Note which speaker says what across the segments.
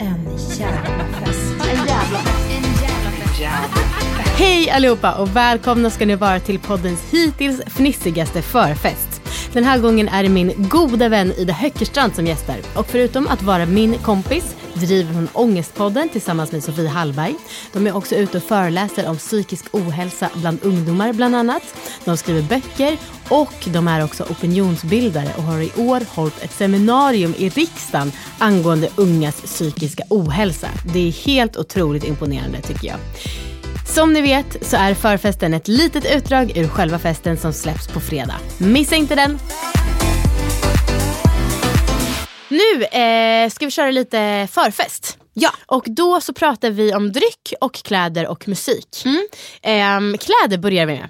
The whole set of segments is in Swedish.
Speaker 1: En jävla fest.
Speaker 2: En jävla fest. En jävla fest. Hej allihopa och välkomna ska ni vara till poddens hittills fnissigaste förfest. Den här gången är det min goda vän Ida Höckerstrand som gästar. Och förutom att vara min kompis driver hon Ångestpodden tillsammans med Sofie Hallberg. De är också ute och föreläser om psykisk ohälsa bland ungdomar bland annat. De skriver böcker och de är också opinionsbildare och har i år hållit ett seminarium i riksdagen angående ungas psykiska ohälsa. Det är helt otroligt imponerande tycker jag. Som ni vet så är förfesten ett litet utdrag ur själva festen som släpps på fredag. Missa inte den! Nu eh, ska vi köra lite förfest. Ja. Och då så pratar vi om dryck och kläder och musik. Eh, kläder börjar vi med.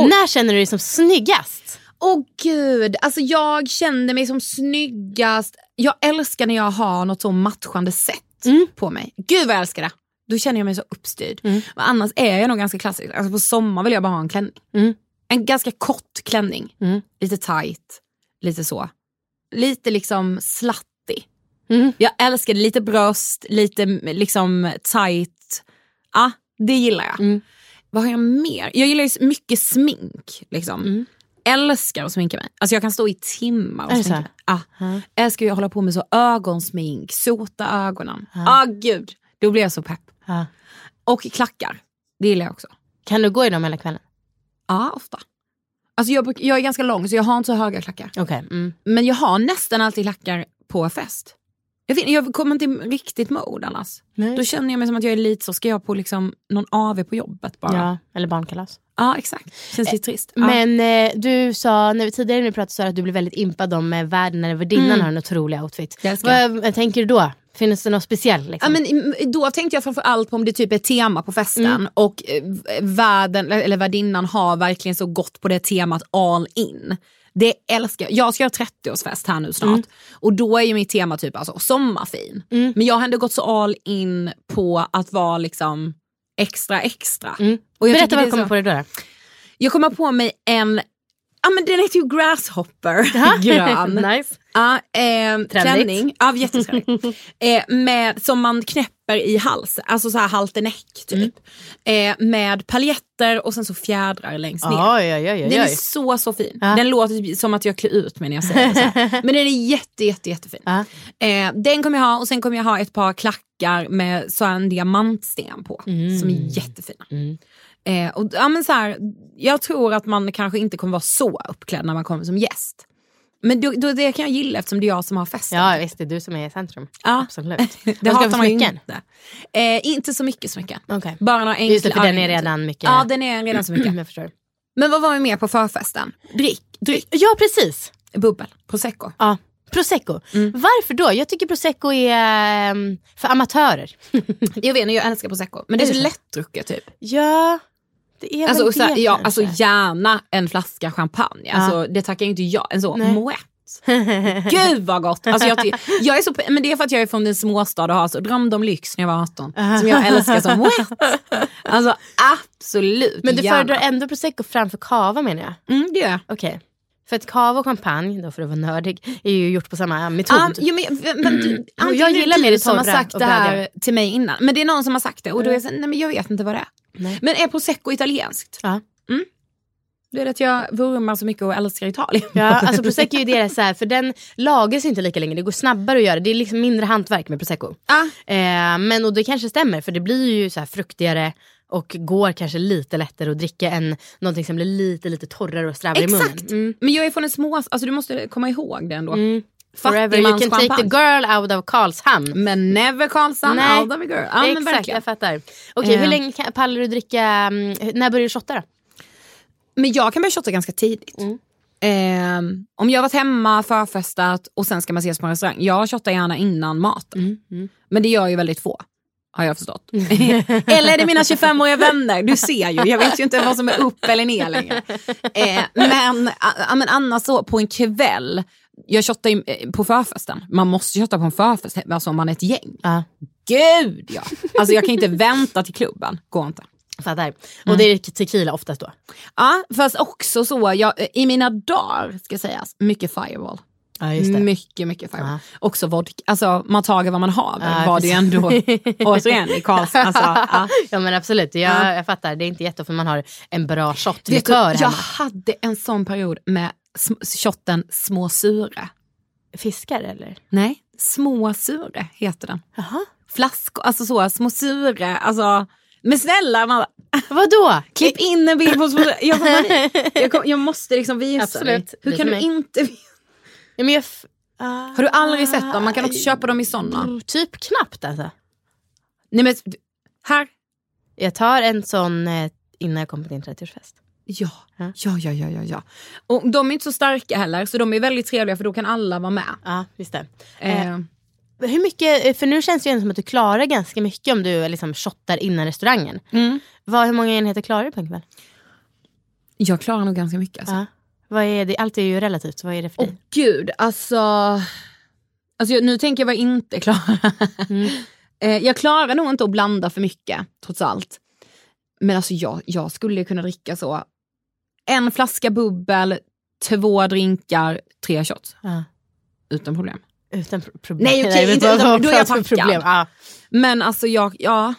Speaker 2: När känner du dig som snyggast?
Speaker 3: Åh gud, alltså jag kände mig som snyggast. Jag älskar när jag har något så matchande sätt
Speaker 2: Mm.
Speaker 3: på mig. Gud vad jag älskar det. Då känner jag mig så uppstyrd. Men annars är jag nog ganska klassisk. Alltså på sommar vill jag bara ha en klänning.
Speaker 2: Mm.
Speaker 3: En ganska kort klänning.
Speaker 2: Mm.
Speaker 3: Lite tight, lite så. Lite liksom slattig.
Speaker 2: Mm.
Speaker 3: Jag älskar det. Lite bröst, lite liksom tight. Ja, det gillar jag.
Speaker 2: Mm.
Speaker 3: Vad har jag mer? Jag gillar ju mycket smink. Liksom.
Speaker 2: Mm.
Speaker 3: Älskar att sminka mig. Alltså jag kan stå i timmar och sminka mig. Ja.
Speaker 2: Ja.
Speaker 3: Älskar att hålla på med så ögonsmink, sota ögonen. Ah gud, då blir jag så pepp.
Speaker 2: Ja.
Speaker 3: Och klackar, det gillar jag också.
Speaker 2: Kan du gå i dem hela kvällen?
Speaker 3: Ja, ofta. Alltså jag, bruk- jag är ganska lång så jag har inte så höga klackar.
Speaker 2: Okej. Mm.
Speaker 3: Men jag har nästan alltid klackar på fest. Jag, vet, jag kommer inte riktigt mode annars.
Speaker 2: Nej.
Speaker 3: Då känner jag mig som att jag är lite så, ska jag på liksom någon AV på jobbet bara?
Speaker 2: Ja, eller barnkalas.
Speaker 3: Ja, exakt. Känns lite trist. Ja.
Speaker 2: Men eh, du sa, när vi tidigare vi pratade så att du blev väldigt impad om eh, världen när värdinnan
Speaker 3: Mm.
Speaker 2: har en otrolig outfit. Vad tänker du då? Finns det något speciellt?
Speaker 3: Ja,
Speaker 2: Liksom?
Speaker 3: men i- då tänkte jag framför allt på om det typ är tema på festen och eh, värden, eller värdinnan har verkligen så gått på det temat all in. Det älskar jag. Jag ska göra 30-årsfest här nu snart och då är ju mitt tema typ alltså, sommarfin. Men jag har ändå gått så all in på att vara liksom extra extra. Och jag
Speaker 2: Berätta vad du kommer
Speaker 3: så-
Speaker 2: på dig då.
Speaker 3: Jag kommer på mig en, ja men den heter ju Grasshopper, grön.
Speaker 2: nice.
Speaker 3: Ja, eh, klänning. Ja, eh, med, som man knäpper i halsen, alltså så här halterneck typ.
Speaker 2: Mm.
Speaker 3: Eh, med paljetter och sen så fjädrar längst ner.
Speaker 2: Oj, oj, oj.
Speaker 3: Den är så så fin.
Speaker 2: Ja.
Speaker 3: Den låter typ som att jag klär ut mig när jag säger det. Så här. Men den är jätte, jätte, jättefin.
Speaker 2: Ja.
Speaker 3: Eh, den kommer jag ha och sen kommer jag ha ett par klackar med så en diamantsten på. Som är jättefina. Eh, och, ja, men så här, jag tror att man kanske inte kommer vara så uppklädd när man kommer som gäst. Men då, då, det kan jag gilla eftersom det är jag som har festen.
Speaker 2: Ja visst, det är du som är i centrum.
Speaker 3: Ja.
Speaker 2: Absolut.
Speaker 3: Det hatar man ju inte. Eh, inte så mycket smycken.
Speaker 2: Okej.
Speaker 3: Bara några enkla
Speaker 2: Just det, för den är redan mycket.
Speaker 3: Ja, den är redan så mycket.
Speaker 2: jag förstår.
Speaker 3: Men vad var vi med på förfesten? Drick, dryck,
Speaker 2: Ja precis.
Speaker 3: bubbel, prosecco.
Speaker 2: Ja. Prosecco.
Speaker 3: Mm.
Speaker 2: Varför då? Jag tycker prosecco är ehm, för amatörer.
Speaker 3: Jag vet jag älskar prosecco. Men det är, så? lättdrucket typ.
Speaker 2: ja, det är
Speaker 3: Alltså,
Speaker 2: väl
Speaker 3: här,
Speaker 2: det
Speaker 3: ja, alltså gärna en flaska champagne. Alltså, det tackar inte jag. En så
Speaker 2: Nej.
Speaker 3: moët. Gud vad gott! Alltså, jag, jag är så, men det är för att jag är från en småstad och har så drömde om lyx när jag var 18. Som jag älskar som moët. Alltså absolut,
Speaker 2: Men du
Speaker 3: gärna.
Speaker 2: föredrar ändå prosecco framför cava menar jag?
Speaker 3: Mm, det gör jag.
Speaker 2: Okej. För att cava och champagne, då för att vara nördig, är ju gjort på samma metod.
Speaker 3: Um, jo, men, men, du,
Speaker 2: jag gillar mer det
Speaker 3: som har sagt det här till mig innan. Men det är någon som har sagt det och då är jag så, nej men jag vet inte vad det är.
Speaker 2: Nej.
Speaker 3: Men är prosecco italienskt?
Speaker 2: Ja.
Speaker 3: Mm. Du vet att jag vurmar så mycket och älskar Italien.
Speaker 2: Ja, alltså prosecco är ju deras så här, för den lagras inte lika länge. Det går snabbare att göra. Det är liksom mindre hantverk med prosecco.
Speaker 3: Ah.
Speaker 2: Eh, men och det kanske stämmer för det blir ju så här fruktigare och går kanske lite lättare att dricka än någonting som blir lite lite torrare och strävare i munnen.
Speaker 3: Exakt!
Speaker 2: Mm.
Speaker 3: Men jag är från en små, alltså du måste komma ihåg det ändå.
Speaker 2: Mm. Forever you can take the girl out of Karlshamn.
Speaker 3: Men never Karlsson
Speaker 2: Nej.
Speaker 3: out of a girl. Ja,
Speaker 2: Exakt,
Speaker 3: verkligen.
Speaker 2: jag fattar. Okej,
Speaker 3: Eh.
Speaker 2: hur länge kan, pallar du dricka, mm, när börjar du shotta då?
Speaker 3: Men jag kan börja shotta ganska tidigt.
Speaker 2: Mm.
Speaker 3: Eh, om jag varit hemma, förfestat och sen ska man ses på en restaurang. Jag shottar gärna innan maten.
Speaker 2: Mm,
Speaker 3: Men det gör ju väldigt få. Har jag förstått. eller är det mina 25-åriga vänner? Du ser ju, jag vet ju inte vad som är upp eller ner längre. Eh, men, a, men annars så på en kväll, jag shottar ju eh, på förfesten. Man måste shotta på en förfest, alltså om man är ett gäng.
Speaker 2: Ja,
Speaker 3: Gud ja! Alltså jag kan inte vänta till klubben, går inte.
Speaker 2: fattar.
Speaker 3: Mm.
Speaker 2: Och det är tequila oftast då?
Speaker 3: Ja, fast också så, jag, i mina dagar ska sägas, mycket fireball.
Speaker 2: Ja.
Speaker 3: Mycket, mycket fireball.
Speaker 2: Ja.
Speaker 3: Också vodka, alltså man tager vad man har
Speaker 2: Ja,
Speaker 3: var det ju ändå, återigen i Karlshamn. Alltså, ja.
Speaker 2: ja men absolut, jag,
Speaker 3: Ja.
Speaker 2: jag fattar. Det är inte jätteofta man har en bra shot likör
Speaker 3: jag hade en sån period med shotten små sure.
Speaker 2: Fiskar eller?
Speaker 3: Nej, små sure heter den.
Speaker 2: Jaha.
Speaker 3: Flaskor, alltså så, små sure, alltså. Men snälla, man,
Speaker 2: Vadå?
Speaker 3: klipp in en bild på små. Jag, kommer, jag, kom, jag måste liksom visa
Speaker 2: Absolut,
Speaker 3: dig. Hur kan du
Speaker 2: mig.
Speaker 3: inte
Speaker 2: Ja, men jag
Speaker 3: Har du aldrig sett dem? Man kan också köpa dem i såna.
Speaker 2: Mm, Typ knappt alltså.
Speaker 3: Nej men, här.
Speaker 2: Jag tar en sån eh, innan jag kommer till din 30-årsfest.
Speaker 3: Ja,
Speaker 2: Ja.
Speaker 3: ja, ja, ja, ja. Och de är inte så starka heller, så de är väldigt trevliga för då kan alla vara med.
Speaker 2: Ja, just det.
Speaker 3: Eh,
Speaker 2: Hur mycket, för nu känns det ju som att du klarar ganska mycket om du liksom shottar innan restaurangen.
Speaker 3: mm.
Speaker 2: Vad, hur många enheter klarar du på en kväll?
Speaker 3: Jag klarar nog ganska mycket. Alltså.
Speaker 2: Ja. Vad är det? Allt är ju relativt, vad är det för
Speaker 3: Åh
Speaker 2: dig?
Speaker 3: gud, alltså. alltså nu tänker jag vad jag inte klarar.
Speaker 2: Mm.
Speaker 3: eh, jag klarar nog inte att blanda för mycket, trots allt. Men alltså jag, jag skulle kunna dricka så. En flaska bubbel, två drinkar, tre shots.
Speaker 2: Ja.
Speaker 3: Utan problem.
Speaker 2: Utan pro- problem.
Speaker 3: Nej, okej,
Speaker 2: men
Speaker 3: inte utan- då är jag packad.
Speaker 2: problem? Ja.
Speaker 3: Men alltså jag, ja.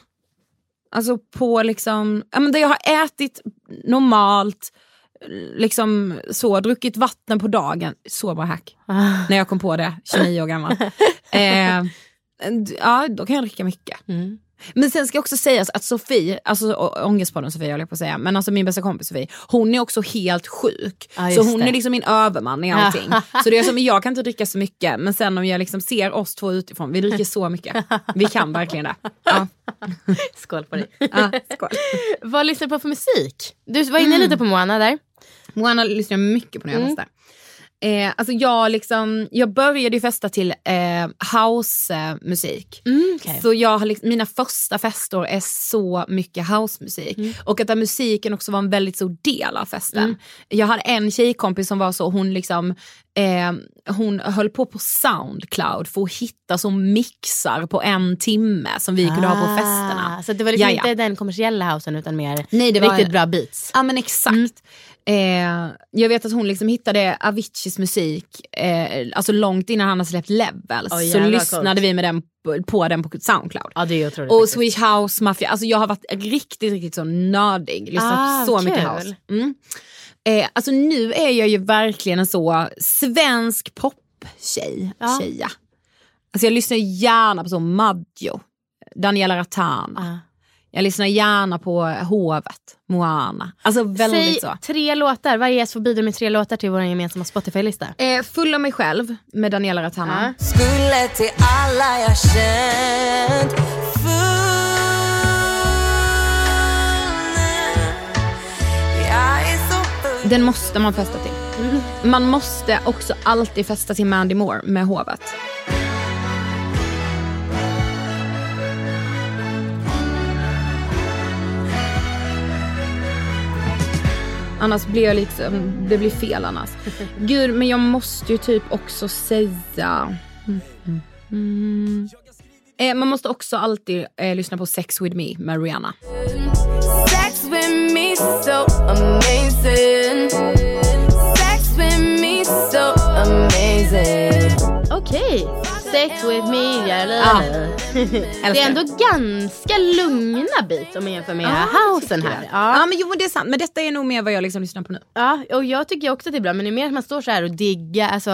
Speaker 3: Alltså på liksom, ja men där jag har ätit normalt, liksom så, druckit vatten på dagen. Så bra hack.
Speaker 2: Ah.
Speaker 3: När jag kom på det, 29 år gammal. eh, ja, då kan jag dricka mycket.
Speaker 2: Mm.
Speaker 3: Men sen ska också sägas att Sofie, alltså ångestpodden Sofie jag på att säga, men alltså min bästa kompis Sofie, hon är också helt sjuk.
Speaker 2: Ja,
Speaker 3: så hon
Speaker 2: det.
Speaker 3: är liksom min överman i allting. så det är som, jag kan inte dricka så mycket, men sen om jag liksom ser oss två utifrån, vi dricker så mycket. Vi kan verkligen det. Ja,
Speaker 2: Skål på dig.
Speaker 3: ja, skål.
Speaker 2: vad lyssnar du på för musik? Du var inne
Speaker 3: Mm.
Speaker 2: lite på Moana där.
Speaker 3: Moana lyssnar mycket på när jag
Speaker 2: Mm.
Speaker 3: Eh, alltså jag, liksom, jag började ju festa till eh, housemusik.
Speaker 2: Mm, okej.
Speaker 3: Så jag har liksom, mina första fester är så mycket housemusik.
Speaker 2: Mm.
Speaker 3: Och att där musiken också var en väldigt stor del av festen.
Speaker 2: Mm.
Speaker 3: Jag hade en tjejkompis som var så, hon liksom eh, hon höll på på Soundcloud för att hitta så mixar på en timme som vi kunde ha på festerna.
Speaker 2: Ah, Så det var liksom
Speaker 3: Jaja.
Speaker 2: inte den kommersiella housen utan mer
Speaker 3: Nej, det var
Speaker 2: riktigt bra beats.
Speaker 3: Ja men exakt. Eh, jag vet att hon liksom hittade Aviciis musik eh, alltså långt innan han hade släppt Levels.
Speaker 2: Oj,
Speaker 3: så lyssnade
Speaker 2: coolt.
Speaker 3: vi med den, på- den på Soundcloud.
Speaker 2: Ja det är otroligt.
Speaker 3: Och. Swedish House Mafia, alltså jag har varit riktigt, riktigt så nördig. Lyssnat
Speaker 2: Ah,
Speaker 3: så mycket
Speaker 2: kul.
Speaker 3: house. Mm. Eh, alltså nu är jag ju verkligen en så svensk poptjej.
Speaker 2: Ja.
Speaker 3: Tjeja. Alltså jag lyssnar gärna på så Maggio, Daniela Ratana.
Speaker 2: Ah.
Speaker 3: Jag lyssnar gärna på Hovet, Moana. Alltså väldigt
Speaker 2: Säg
Speaker 3: så.
Speaker 2: tre låtar, varje gäst får bidra med tre låtar till vår gemensamma Spotify-lista.
Speaker 3: Eh, full av mig själv med Daniela Ratana.
Speaker 4: Skulle till alla jag känt full
Speaker 3: Den måste man festa till. Man måste också alltid festa till Mandy Moore med Hovet. Annars blir jag liksom, det blir fel annars. Gud, men jag måste ju typ också säga... Mm. Eh, man måste också alltid eh, lyssna på Sex with me med Rihanna.
Speaker 4: Sex with me so amazing Sex with me so amazing
Speaker 2: Okej, sex with me. Ja,
Speaker 3: Ja.
Speaker 2: det är ändå ganska lugna beat om man jämför med housen här.
Speaker 3: Ja.
Speaker 2: Ja.
Speaker 3: men jo det är sant. Men detta är nog mer vad jag liksom lyssnar på nu.
Speaker 2: ja, och jag tycker också att det är bra men det är mer att man står så här och diggar. Alltså,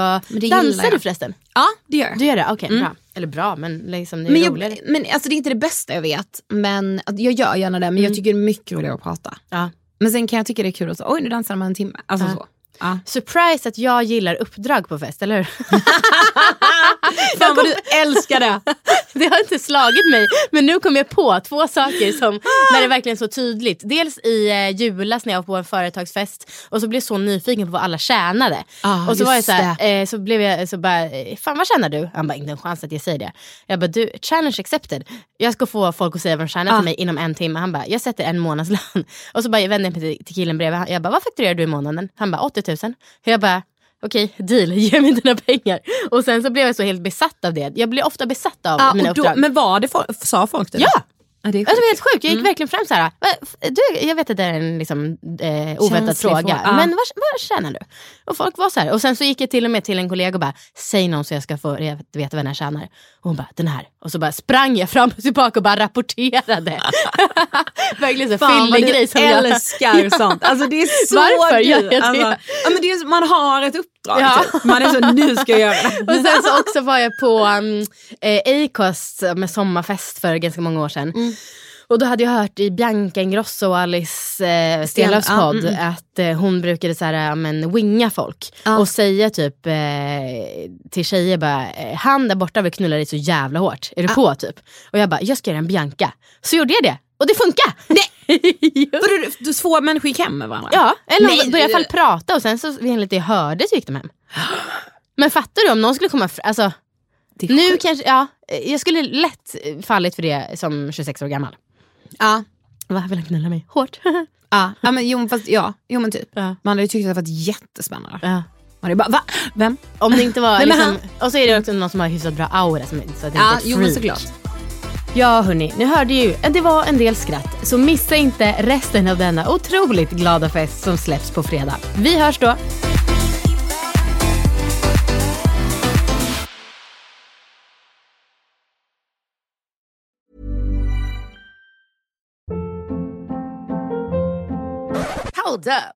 Speaker 2: dansar du förresten?
Speaker 3: Ja det gör jag.
Speaker 2: Du gör det? Okej, bra. Eller bra men liksom det är
Speaker 3: Men, jag,
Speaker 2: roligare.
Speaker 3: men alltså det är inte det bästa jag vet. Men jag gör gärna det. Men jag tycker det är mycket roligare att prata.
Speaker 2: Ja.
Speaker 3: Men sen kan jag tycka det är kul att så, oj nu dansar man en timme. Alltså så. Ja.
Speaker 2: Surprise att jag gillar uppdrag på fest, eller hur?
Speaker 3: Fan vad du älskar det.
Speaker 2: Det har inte slagit mig. Men nu kom jag på två saker som när det verkligen är så tydligt. Dels i eh, julas när jag var på en företagsfest och så blev jag så nyfiken på vad alla tjänade.
Speaker 3: Ah,
Speaker 2: och så var jag så här, eh, så blev jag så bara, eh, fan vad tjänar du? Han bara, inte en chans att jag säger det. Jag bara, du, challenge accepted. Jag ska få folk att säga vad de tjänar
Speaker 3: Ah.
Speaker 2: till mig inom en timme. Han bara, jag sätter en månadslön. Och så bara jag vände jag mig till, till killen bredvid. Jag bara, vad fakturerar du i månaden? Han bara, 80 000. Jag bara, Okej, deal, ge mig dina pengar. Och sen så blev jag så helt besatt av det. Jag blir ofta besatt av
Speaker 3: Ja,
Speaker 2: mina
Speaker 3: och då,
Speaker 2: uppdrag.
Speaker 3: men var det folk, sa folk det?
Speaker 2: Ja!
Speaker 3: Ja det är
Speaker 2: Alltså, helt sjukt, jag
Speaker 3: Mm.
Speaker 2: gick verkligen fram så här. "Va, f- Du, jag vet att det är en liksom, eh, oväntad fråga,
Speaker 3: ja.
Speaker 2: men vad, vad tjänar du? Och folk var så här. Och sen så gick jag till och med till en kollega och bara, säg någon så jag ska få veta vad den här tjänar. Och hon bara, den här. Och så bara sprang jag fram och tillbaka och bara rapporterade. verkligen så fyllig grej som jag...
Speaker 3: älskar sånt. Alltså det är så
Speaker 2: Varför
Speaker 3: du.
Speaker 2: gör jag?
Speaker 3: Alltså, ja, men det är, man har ett uppdrag.
Speaker 2: Ja.
Speaker 3: Typ. Man är så, nu ska jag göra det.
Speaker 2: Och sen så också var jag på um, eh, Acast med sommarfest för ganska många år sedan.
Speaker 3: Mm.
Speaker 2: Och då hade jag hört i Bianca Ingrosso och Alice eh, Stenlöfs
Speaker 3: ja,
Speaker 2: podd
Speaker 3: mm,
Speaker 2: att eh, hon brukade så här, men, winga folk
Speaker 3: Ja.
Speaker 2: och säga typ eh, till tjejer bara, eh, han där borta vill knulla dig så jävla hårt, är du på typ? Och jag bara, jag ska göra en Bianca. Så gjorde jag det och det funkar! Nej.
Speaker 3: Vadå, du- två människor gick hem med varandra?
Speaker 2: Ja, eller
Speaker 3: Nej,
Speaker 2: de började i alla fall prata och sen så enligt det jag hörde så gick de hem. Men fattar du om någon skulle komma alltså, nu kanske, ja, jag skulle lätt fallit för det som 26 år gammal.
Speaker 3: Ja.
Speaker 2: Va, vill han knulla mig? Hårt?
Speaker 3: Ja, ja, men, jo, fast, ja, jo men typ.
Speaker 2: Ja.
Speaker 3: Man hade ju tyckt att det varit jättespännande.
Speaker 2: ja.
Speaker 3: Man hade bara, va? Vem?
Speaker 2: Om det inte var
Speaker 3: Nej,
Speaker 2: liksom, och så är det också någon som har hyfsat bra aura som, så att det
Speaker 3: Ja,
Speaker 2: inte är ett
Speaker 3: jo men såklart.
Speaker 2: Ja hörni, ni hörde ju, det var en del skratt. Så missa inte resten av denna otroligt glada fest som släpps på fredag. Vi hörs då.
Speaker 5: Hold up.